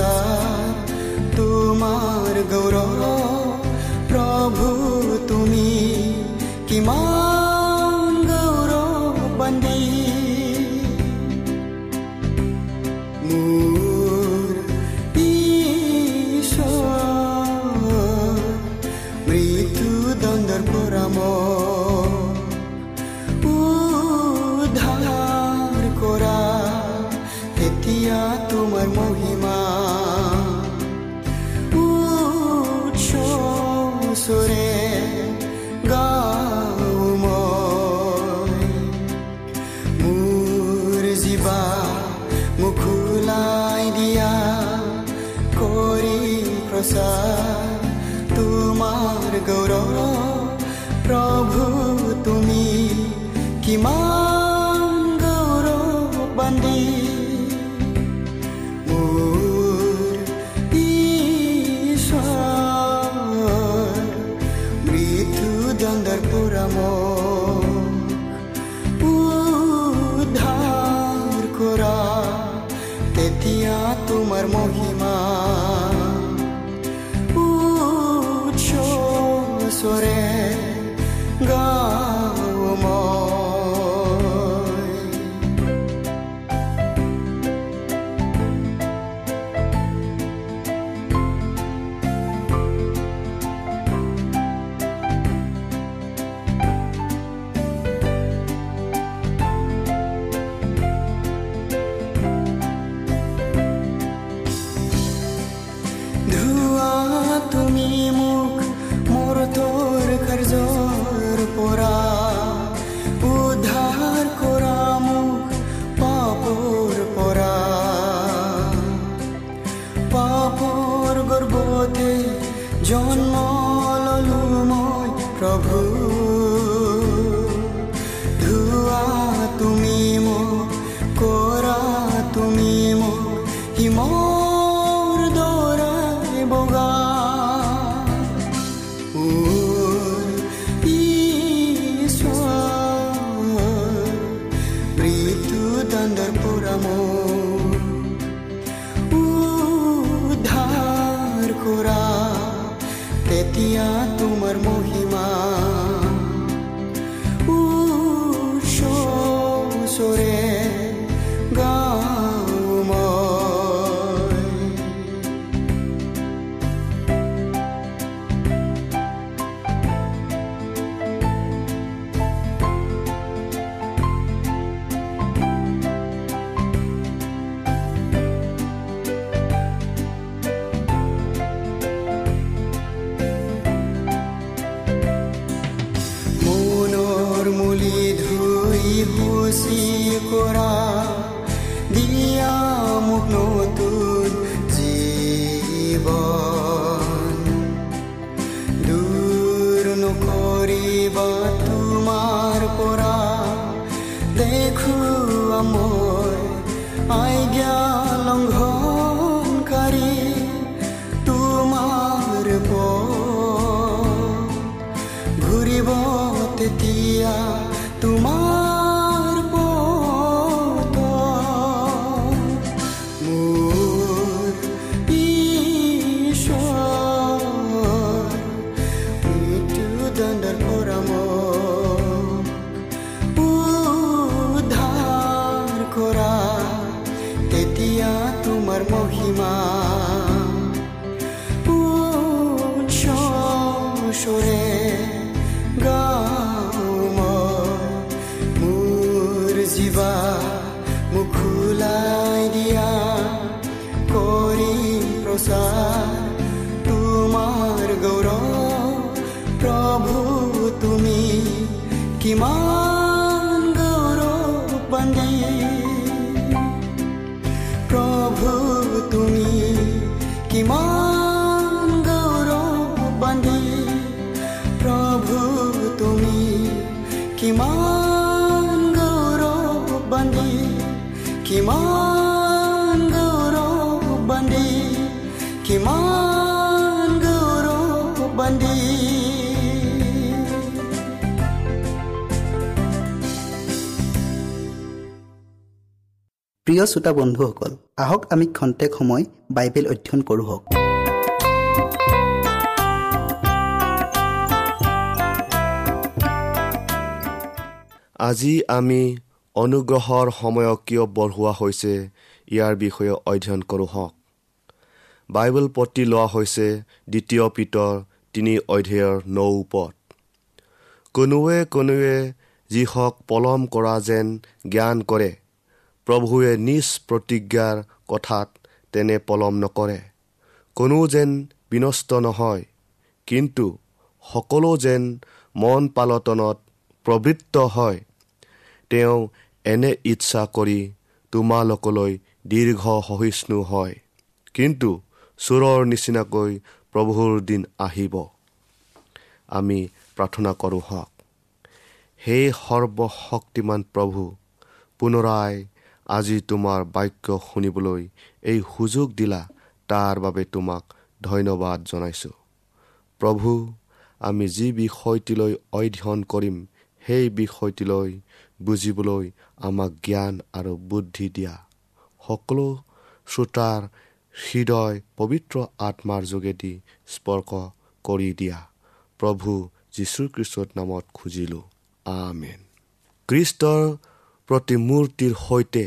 কৰিম প্ৰচাৰ প্ৰচাৰ তোমাৰ গৌৰৱ প্ৰভু তুমি কিমান তেতিয়া তোমাৰ মহিমা বান্ধি প্ৰভু তুমি কিমান প্ৰিয় শ্ৰোতা বন্ধুসকল আহক আমি খন্তেক সময় বাইবেল অধ্যয়ন কৰোঁ আজি আমি অনুগ্ৰহৰ সময়ক কিয় বঢ়োৱা হৈছে ইয়াৰ বিষয়ে অধ্যয়ন কৰোঁ হওক। বাইবেল পতি লোৱা হৈছে দ্বিতীয় পিতৰ তিনি অধ্যায়ৰ নৌ পদ কোনোৱে কোনোৱে যিহক পলম কৰা যেন জ্ঞান কৰে প্ৰভুৱে নিজ প্ৰতিজ্ঞাৰ কথাত তেনে পলম নকৰে। কোনো যেন বিনষ্ট নহয় কিন্তু সকলো যেন মন পালটনত প্ৰবৃত্ত হয়। তেওঁ এনে ইচ্ছা কৰি তোমালোকলৈ দীৰ্ঘ সহিষ্ণু হয় কিন্তু চোৰৰ নিচিনাকৈ প্ৰভুৰ দিন আহিব। আমি প্ৰাৰ্থনা কৰোঁ হওক সেই সৰ্বশক্তিমান প্ৰভু পুনৰাই আজি তোমাৰ বাক্য শুনিবলৈ এই সুযোগ দিলা তাৰ বাবে তোমাক ধন্যবাদ জনাইছোঁ। প্ৰভু আমি যি বিষয়টিলৈ অধ্যয়ন কৰিম সেই বিষয়টিলৈ বুজিবলৈ আমাক জ্ঞান আৰু বুদ্ধি দিয়া। সকলো শ্ৰোতাৰ হৃদয় পবিত্ৰ আত্মাৰ যোগেদি স্পৰ্শ কৰি দিয়া। প্ৰভু যীশুখ্ৰীষ্টৰ নামত খুজিলোঁ। আমেন। কৃষ্টৰ প্ৰতিমূৰ্তিৰ সৈতে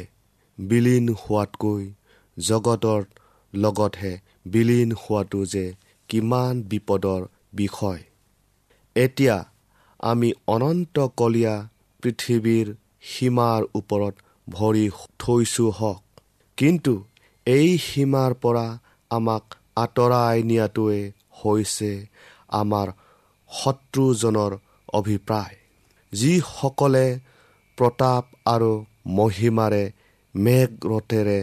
বিলীন হোৱাতকৈ জগতৰ লগতহে বিলীন হোৱাটো যে কিমান বিপদৰ বিষয়। এতিয়া আমি অনন্তকলীয়া পৃথিৱীৰ সীমাৰ ওপৰত ভৰি থৈছোঁ হওক। কিন্তু এই সীমাৰ পৰা আমাক আঁতৰাই নিয়াটোৱে হৈছে আমাৰ শত্ৰুজনৰ অভিপ্ৰায়। যিসকলে প্ৰতাপ আৰু মহিমাৰে মেঘৰথেৰে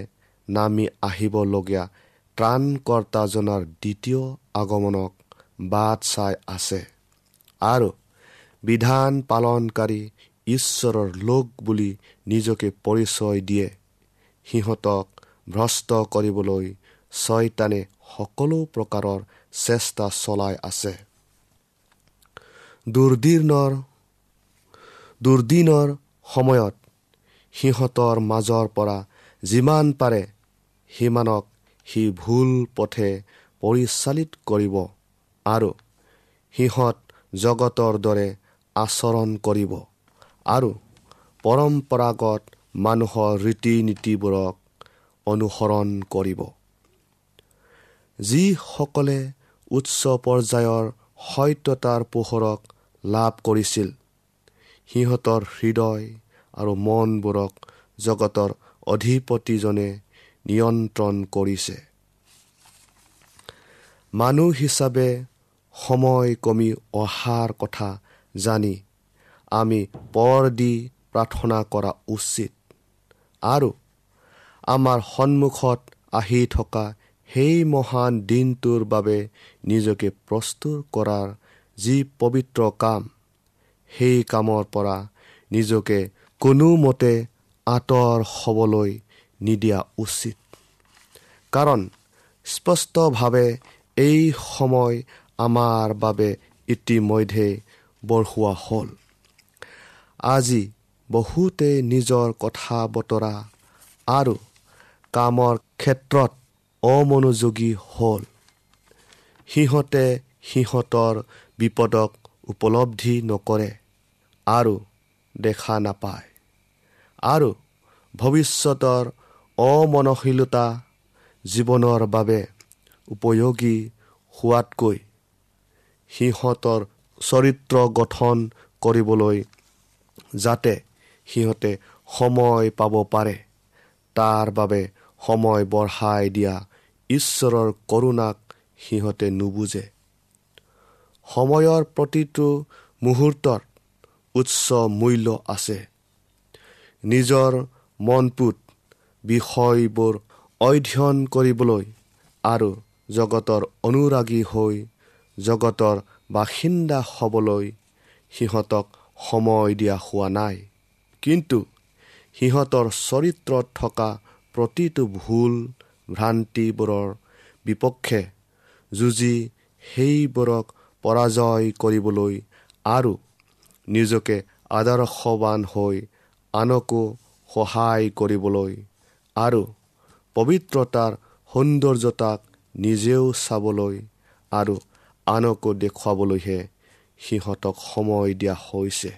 নামি আহিবলগীয়া ত্ৰাণকৰ্তাজনাৰ দ্বিতীয় আগমনক বাট চাই আছে। আৰু বিধান পালনকাৰী ঈশ্বৰৰ লোক বুলি নিজকে পৰিচয় দিয়ে। সিহঁতক ভ্ৰষ্ট কৰিবলৈ ছয়তানে সকলো প্ৰকাৰৰ চেষ্টা চলাই আছে। দুৰ্দিনৰ দুৰ্দিনৰ সময়ত সিহঁতৰ মাজৰ পৰা যিমান পাৰে সিমানক সি ভুল পথে পৰিচালিত কৰিব আৰু সিহঁত জগতৰ দৰে আচৰণ কৰিব আৰু পৰম্পৰাগত মানুহৰ ৰীতি নীতিবোৰক অনুসৰণ কৰিব। যিসকলে উচ্চ পৰ্যায়ৰ সত্যতাৰ পোহৰক লাভ কৰিছিল সিহঁতৰ হৃদয় আৰু মনবোৰক জগতৰ অধিপতিজনে নিয়ন্ত্ৰণ কৰিছে। মানুহ হিচাপে সময় কমি অহাৰ কথা জানি আমি পৰ দি প্ৰাৰ্থনা কৰা উচিত। আৰু আমাৰ সন্মুখত আহি থকা সেই মহান দিনটোৰ বাবে নিজকে প্ৰস্তুত কৰাৰ যি পবিত্ৰ কাম সেই কামৰ পৰা নিজকে কোনোমতে আঁতৰ হ'বলৈ নিদিয়া উচিত। কাৰণ স্পষ্টভাৱে এই সময় আমাৰ বাবে ইতিমধ্যে বঢ়োৱা হ'ল। আজি বহুতে নিজৰ কথা বতৰা আৰু কামৰ ক্ষেত্ৰত অমনোযোগী হ'ল। সিহঁতে সিহঁতৰ বিপদক উপলব্ধি নকৰে আৰু দেখা নাপায়। আৰু ভৱিষ্যতৰ অমনশীলতা জীৱনৰ বাবে উপযোগী হোৱাতকৈ সিহঁতৰ চৰিত্ৰ গঠন কৰিবলৈ যাতে সিহঁতে সময় পাব পাৰে তাৰ বাবে সময় বঢ়াই দিয়া ঈশ্বৰৰ কৰোণাক সিহঁতে নুবুজে। সময়ৰ প্ৰতিটো মুহূৰ্তত উচ্চ মূল্য আছে। নিজৰ মনপুত বিষয়বোৰ অধ্যয়ন কৰিবলৈ আৰু জগতৰ অনুৰাগী হৈ জগতৰ বাসিন্দা হ'বলৈ সিহঁতক সময় দিয়া হোৱা নাই। কিন্তু সিহঁতৰ চৰিত্ৰত থকা প্ৰতিটো ভুল ভ্ৰান্তিবোৰৰ বিপক্ষে যুঁজি সেইবোৰক পৰাজয় কৰিবলৈ আৰু নিজকে আদৰ্শৱান হৈ আনকো সহায় কৰিবলৈ আৰু পবিত্ৰতাৰ সৌন্দৰ্যতাক নিজেও চাবলৈ আৰু আনকো দেখুৱাবলৈহে সিহঁতক সময় দিয়া হৈছে।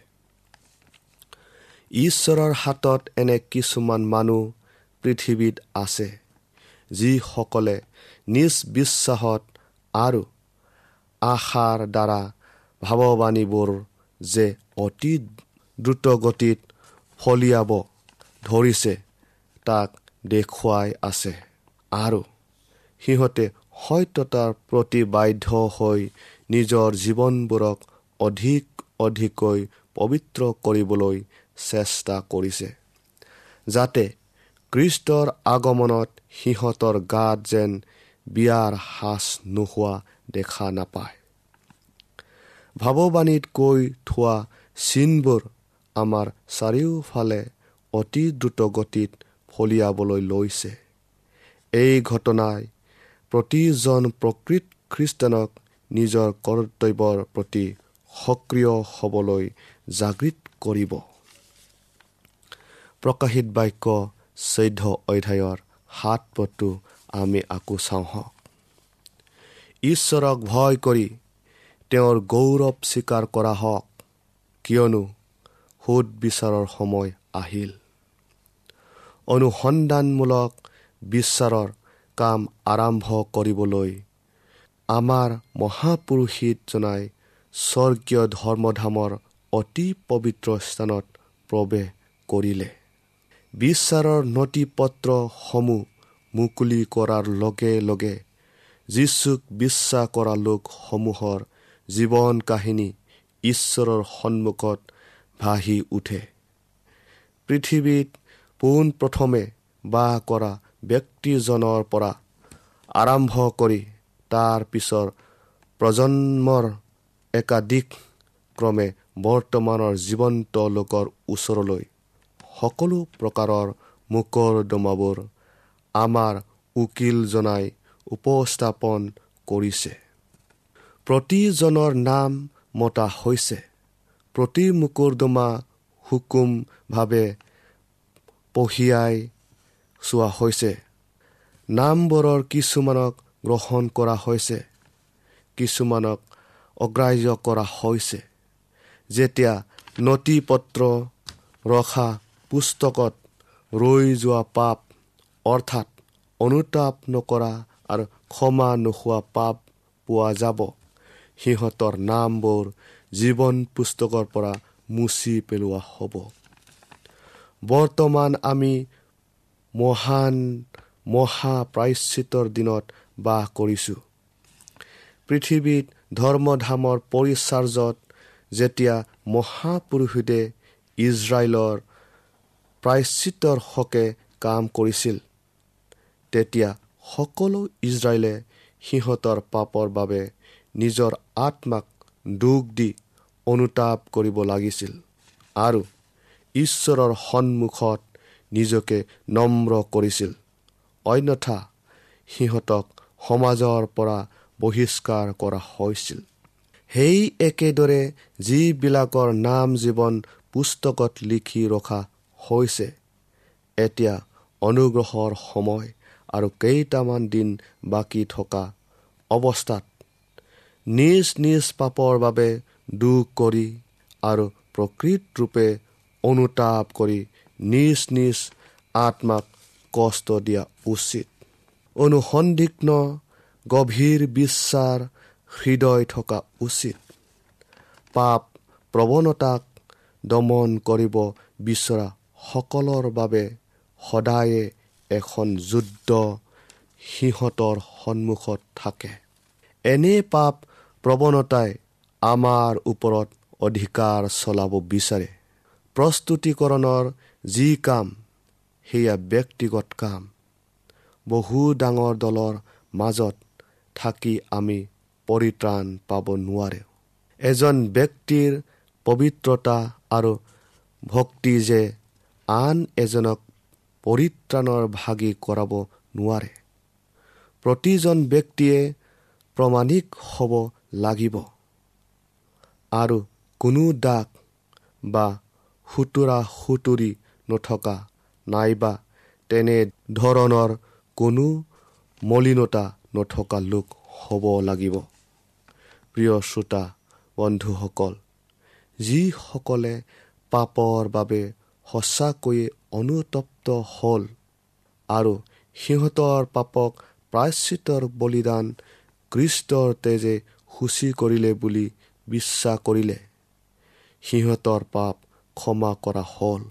ঈশ্বৰৰ হাতত এনে কিছুমান মানুহ পৃথিৱীত আছে যিসকলে নিজ বিশ্বাসত আৰু আশাৰ দ্বাৰা ভাৱবাণীবোৰ যে অতি দ্ৰুতগতিত ফলিয়াব ধৰিছে তাক দেখুৱাই আছে। আৰু সিহঁতে সত্যতাৰ প্ৰতি বাধ্য হৈ নিজৰ জীৱনবোৰক অধিক অধিককৈ পবিত্ৰ কৰিবলৈ চেষ্টা কৰিছে যাতে কৃষ্টৰ আগমনত সিহঁতৰ গাত যেন বিয়াৰ সাজ নোহোৱা দেখা নাপায়। ভাৱবাণীত কৈ থোৱা চিনবোৰ আমাৰ চাৰিওফালে অতি দ্ৰুতগতিত ফলিয়াবলৈ লৈছে। এই ঘটনাই প্ৰতিজন প্ৰকৃত খ্ৰীষ্টানক নিজৰ কৰ্তব্যৰ প্ৰতি সক্ৰিয় হ'বলৈ জাগৃত কৰিব। প্ৰকাশিত বাক্য চৈধ্য অধ্যায়ৰ সাত পদটো আমি আকৌ চাওঁ হওক। ঈশ্বৰক ভয় কৰি তেওঁৰ গৌৰৱ স্বীকাৰ কৰা হওক কিয়নো সোধ বিচাৰৰ সময় আহিল। অনুসন্ধানমূলক বিচাৰৰ কাম আৰম্ভ কৰিবলৈ আমাৰ মহাপুৰুষিতজনাই স্বৰ্গীয় ধৰ্মধামৰ অতি পবিত্ৰ স্থানত প্ৰৱেশ কৰিলে। বিচাৰৰ নথি পত্ৰসমূহ মুকলি কৰাৰ লগে লগে যীচুক বিশ্বাস কৰা লোকসমূহৰ জীৱন কাহিনী ঈশ্বৰৰ সন্মুখত ভাহি উঠে। পৃথিৱীত পোনপ্ৰথমে বাস কৰা ব্যক্তিজনৰ পৰা আৰম্ভ কৰি তাৰ পিছৰ প্ৰজন্মৰ একাধিক ক্ৰমে বৰ্তমানৰ জীৱন্ত লোকৰ ওচৰলৈ সকলো প্ৰকাৰৰ মোকৰ্দমাবোৰ আমাৰ উকিলজনাই উপস্থাপন কৰিছে। প্ৰতিজনৰ নাম মতা হৈছে প্ৰতি মোকৰ্দমা হুকুমভাৱে পঢ়িয়াই চোৱা হৈছে। নামবোৰৰ কিছুমানক গ্ৰহণ কৰা হৈছে কিছুমানক অগ্ৰাহ্য কৰা হৈছে। যেতিয়া নথি পত্ৰ ৰখা পুস্তকত ৰৈ যোৱা পাপ অৰ্থাৎ অনুতাপ নকৰা আৰু ক্ষমা নোখোৱা পাপ পোৱা যাব সিহঁতৰ নামবোৰ জীৱন পুস্তকৰ পৰা মুচি পেলোৱা হ'ব। বৰ্তমান আমি মহান মহাপ্ৰায়শ্চিতৰ দিনত বাস কৰিছোঁ। পৃথিৱীত ধৰ্মধামৰ পৰিচাৰ্যত যেতিয়া মহাপুৰুষে ইজৰাইলৰ প্ৰায়শ্চিতৰ হকে কাম কৰিছিল তেতিয়া সকলো ইজৰাইলে সিহঁতৰ পাপৰ বাবে নিজৰ আত্মাক দুখ দি অনুতাপ কৰিব লাগিছিল আৰু ঈশ্বৰৰ সন্মুখত নিজকে নম্ৰ কৰিছিল। অন্যথা সিহঁতক সমাজৰ পৰা বহিষ্কাৰ কৰা হৈছিল। সেই একেদৰে যিবিলাকৰ নাম জীৱন পুস্তকত লিখি ৰখা হৈছে এতিয়া অনুগ্ৰহৰ সময় আৰু কেইটামান দিন বাকী থকা অৱস্থাত নিজ নিজ পাপৰ বাবে দুখ কৰি আৰু প্ৰকৃত ৰূপে অনুতাপ কৰি নিজ নিজ আত্মাক কষ্ট দিয়া উচিত। অনুসন্দিগ্ন গভীৰ বিশ্বাস হৃদয় থকা উচিত। পাপ প্ৰৱণতাক দমন কৰিব বিচৰা সকলৰ বাবে সদায়ে এখন যুদ্ধ সিহঁতৰ সন্মুখত থাকে। এনে পাপ প্ৰৱণতাই আমাৰ ওপৰত অধিকাৰ চলাব বিচাৰে। প্ৰস্তুতিকৰণৰ যি কাম সেয়া ব্যক্তিগত কাম। বহু ডাঙৰ দলৰ মাজত থাকি আমি পৰিত্ৰাণ পাব নোৱাৰে। এজন ব্যক্তিৰ পবিত্ৰতা আৰু ভক্তি যে আন এজনক পৰিত্ৰাণৰ ভাগি কৰাব নোৱাৰে। প্ৰতিজন ব্যক্তিয়ে প্ৰমাণিক হ'ব লাগিব। আৰু কোনো দাগ বা সুতুৰা সুতুৰি নথকা নাইবা তেনে ধৰণৰ কোনো মলিনতা নথকা লোক হ'ব লাগিব। প্ৰিয় শ্ৰোতা বন্ধুসকল যিসকলে পাপৰ বাবে সঁচাকৈয়ে অনুতপ্ত হ'ল আৰু সিহঁতৰ পাপক প্ৰায়শ্চিতৰ বলিদান কৃষ্টৰ তেজে সূচী কৰিলে বুলি বিশ্বাস কৰিলে। সিহঁতৰ পাপ ক্ষমা কৰা হ'ল।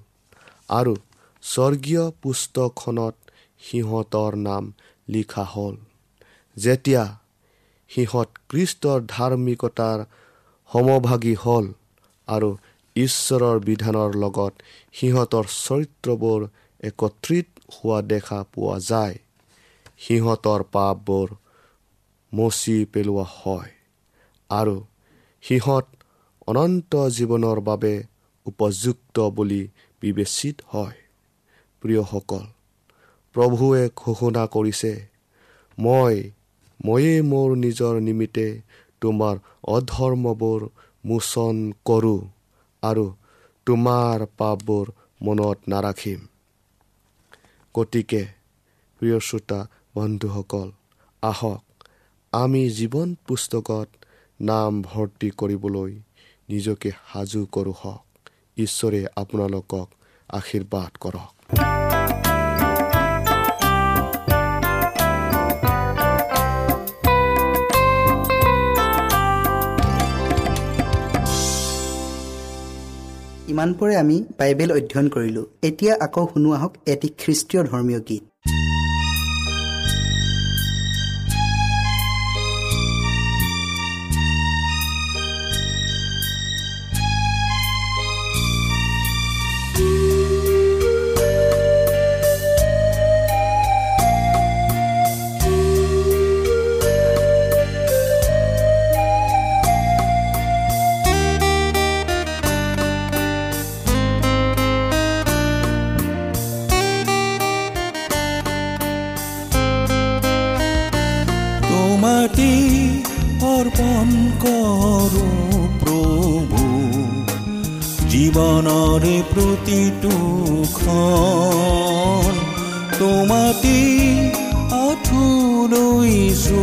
আৰু স্বৰ্গীয় পুস্তকখনত সিহঁতৰ নাম লিখা হ'ল। যেতিয়া সিহঁত কৃষ্টৰ ধাৰ্মিকতাৰ সমভাগী হ'ল আৰু ঈশ্বৰৰ বিধানৰ লগত সিহঁতৰ চৰিত্ৰবোৰ একত্ৰিত হোৱা দেখা পোৱা যায় সিহঁতৰ পাপবোৰ মচি পেলোৱা হয়। আৰু সিহঁত অনন্ত জীৱনৰ বাবে উপযুক্ত বুলি বিবেচিত হয়। প্ৰিয়সকল প্ৰভুৱে ঘোষণা কৰিছে মই ময়ে মোৰ নিজৰ নিমিত্তে তোমাৰ অধৰ্মবোৰ মোচন কৰোঁ আৰু তোমাৰ পাপবোৰ মনত নাৰাখিম। গতিকে প্ৰিয় শ্ৰোতা বন্ধুসকল আহক আমি জীৱন পুস্তকত নাম ভৰ্তি কৰিবলৈ নিজকে সাজু কৰোঁ হওক। ঈশ্বৰে আপোনালোকক আশীৰ্বাদ কৰক। ইমানপৰে আমি বাইবেল অধ্যয়ন কৰিলোঁ। এতিয়া আকৌ শুনো আহক এটি খ্ৰীষ্টীয় ধৰ্মীয় গীত। প্ৰতিটো তোমাতে আঁঠুলৈছো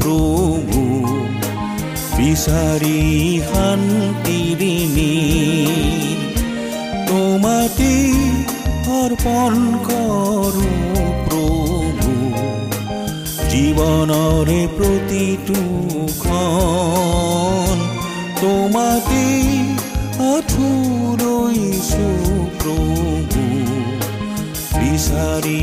প্ৰভু বিচাৰি শান্তিৰিণী তোমাতে অৰ্পণ কৰো প্ৰভু জীৱনৰে প্ৰতিটো ক্ষণ। তোমাতে আঁঠুলৈছো প্ৰভু বিচাৰি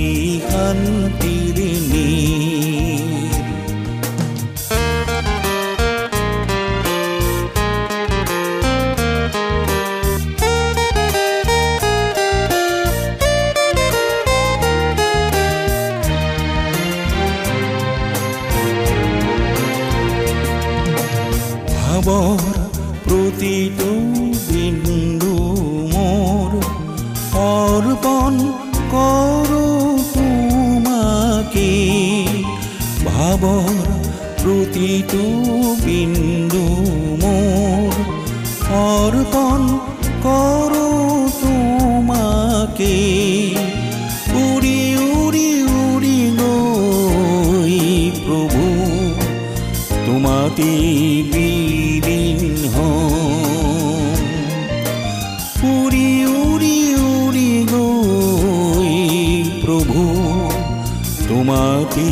তোমাতে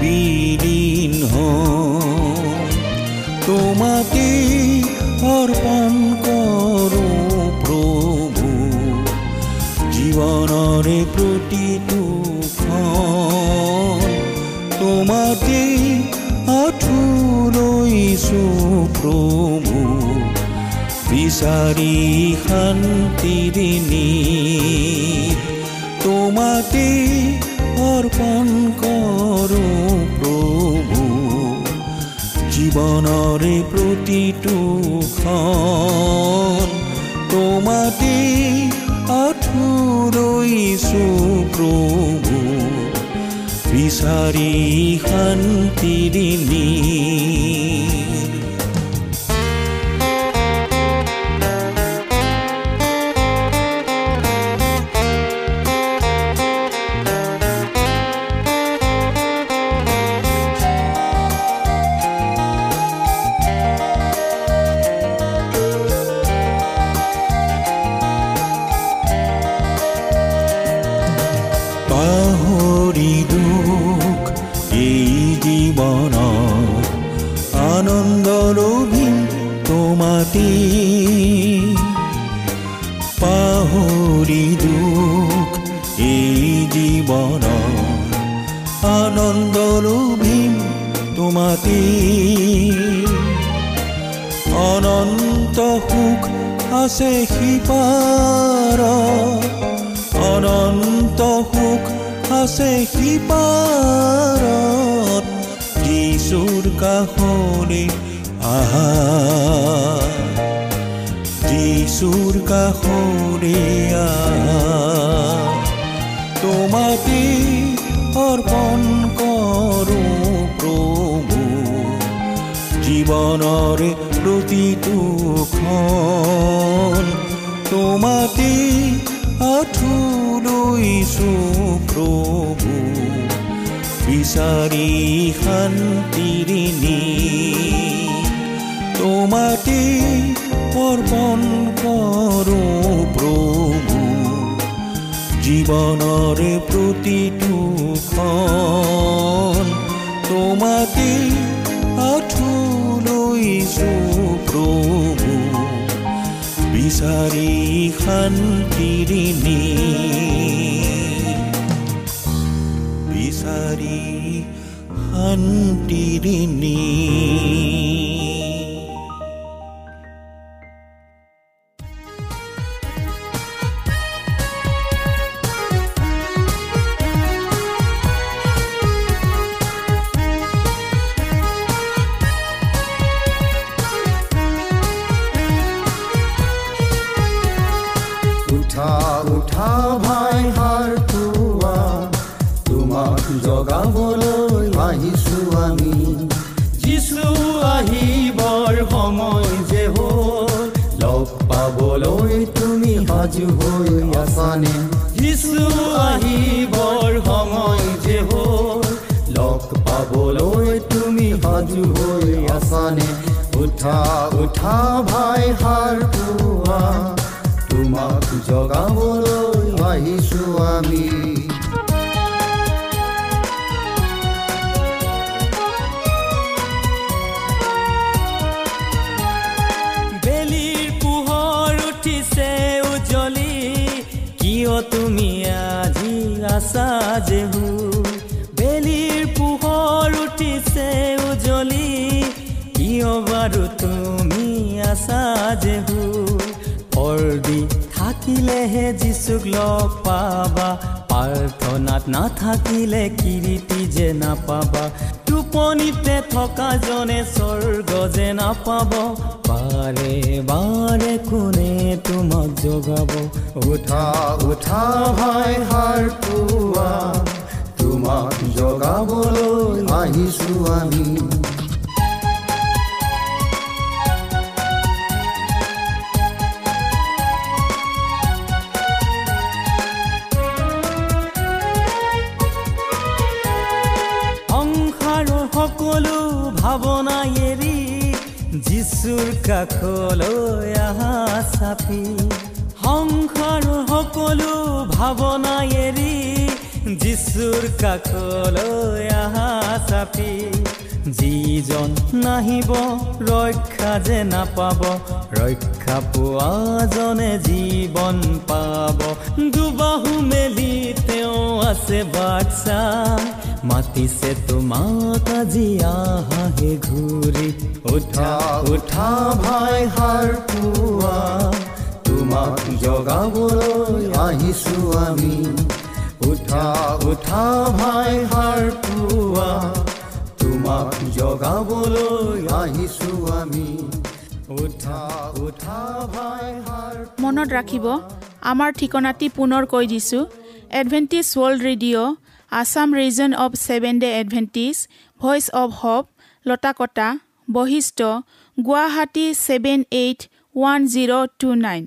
বিলীন তোমাতে অৰ্পণ কৰো প্ৰভু জীৱনৰে প্ৰতিটো ক্ষণ তোমাতে আঠুলৈছো প্ৰভু বিচাৰি শান্তিৰ নীত তোমাতে অৰ্পণ জীৱনৰে প্ৰতিটো ক্ষণ তোমাতে আঠুলৈছো প্ৰভু বিচাৰি শান্তিৰ নীত আছে সিপাৰত যিচুৰ কাষৰে আহা যিচুৰ কাষৰে আহা তোমাতে অৰ্পণ কৰো প্ৰভু জীৱনৰে প্ৰতিটো ক্ষণ তোমাতে আঠুলৈছো প্ৰভু বিচাৰি শান্তিৰ নীত তোমাতে অৰ্পণ কৰো প্ৰভু জীৱনৰে প্ৰতিটো ক্ষণ তোমাতে আঠুলৈছো প্ৰভু বিচাৰি শান্তিৰ নীত বিচাৰি সাজু হৈ আছানে উঠা উঠা ভাই হাৰ পোৱা তোমাক জগাবলৈ আহিছো আমি। তুমি আজি আছা যেহু বেলিৰ থাকিলেহে যিচুক লগ পাবা। প্ৰাৰ্থনাত নাথাকিলে কিৰিটি যে নাপাবা। টোপ টোপনিতে থকা জনে স্বৰ্গ যে নাপাব। বাৰে বাৰে কোনে তোমাক জগাব? উঠা উঠা ভাই কাষলৈ আহা চাপি যিজন নাহিব ৰক্ষা যে নাপাব ৰক্ষা পোৱাজনে জীৱন পাব দুবাহু মেলি তেওঁ আছে বাচ্চা মাতিছে তোমাক আজি আহাহে ঘূৰি উঠা উঠা ভাই হাৰ পুৱা তোমাক জগাবলৈ আহিছো আমি উঠা উঠা ভাই হাৰ পুৱা তোমাক জগাবলৈ আহিছো আমি। মনত ৰাখিব আমাৰ ঠিকনাটি পুনৰ কৈ দিছোঁ। Adventist world radio' Assam region of seven day Adventist voice of hope Lotakata Basistha Guwahati seven eight one zero' two nine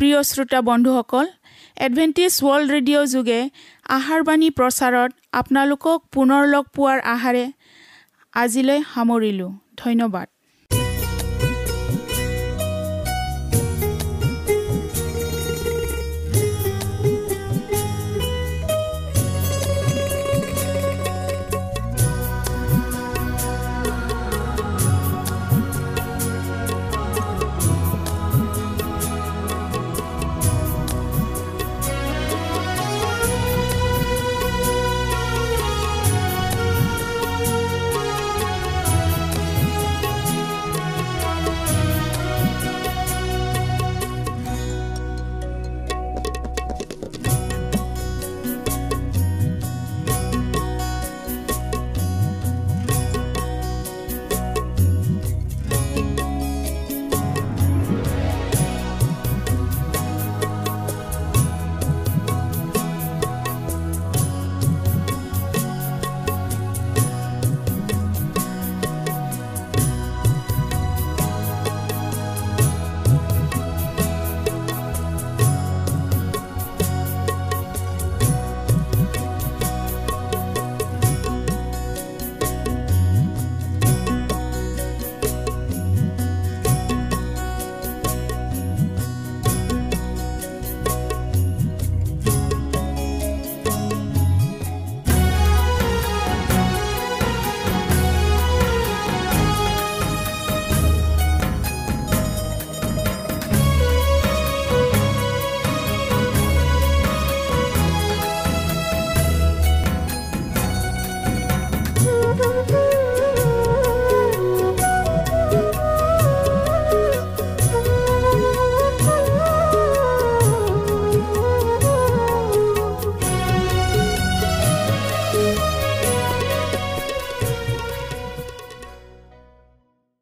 প্ৰিয় শ্ৰোতা বন্ধুসকল এডভেণ্টিজ ৱৰ্ল্ড ৰেডিঅ' যোগে আহাৰবাণী প্ৰচাৰত আপোনালোকক পুনৰ লগ পোৱাৰ আহাৰে আজিলৈ সামৰিলোঁ। ধন্যবাদ।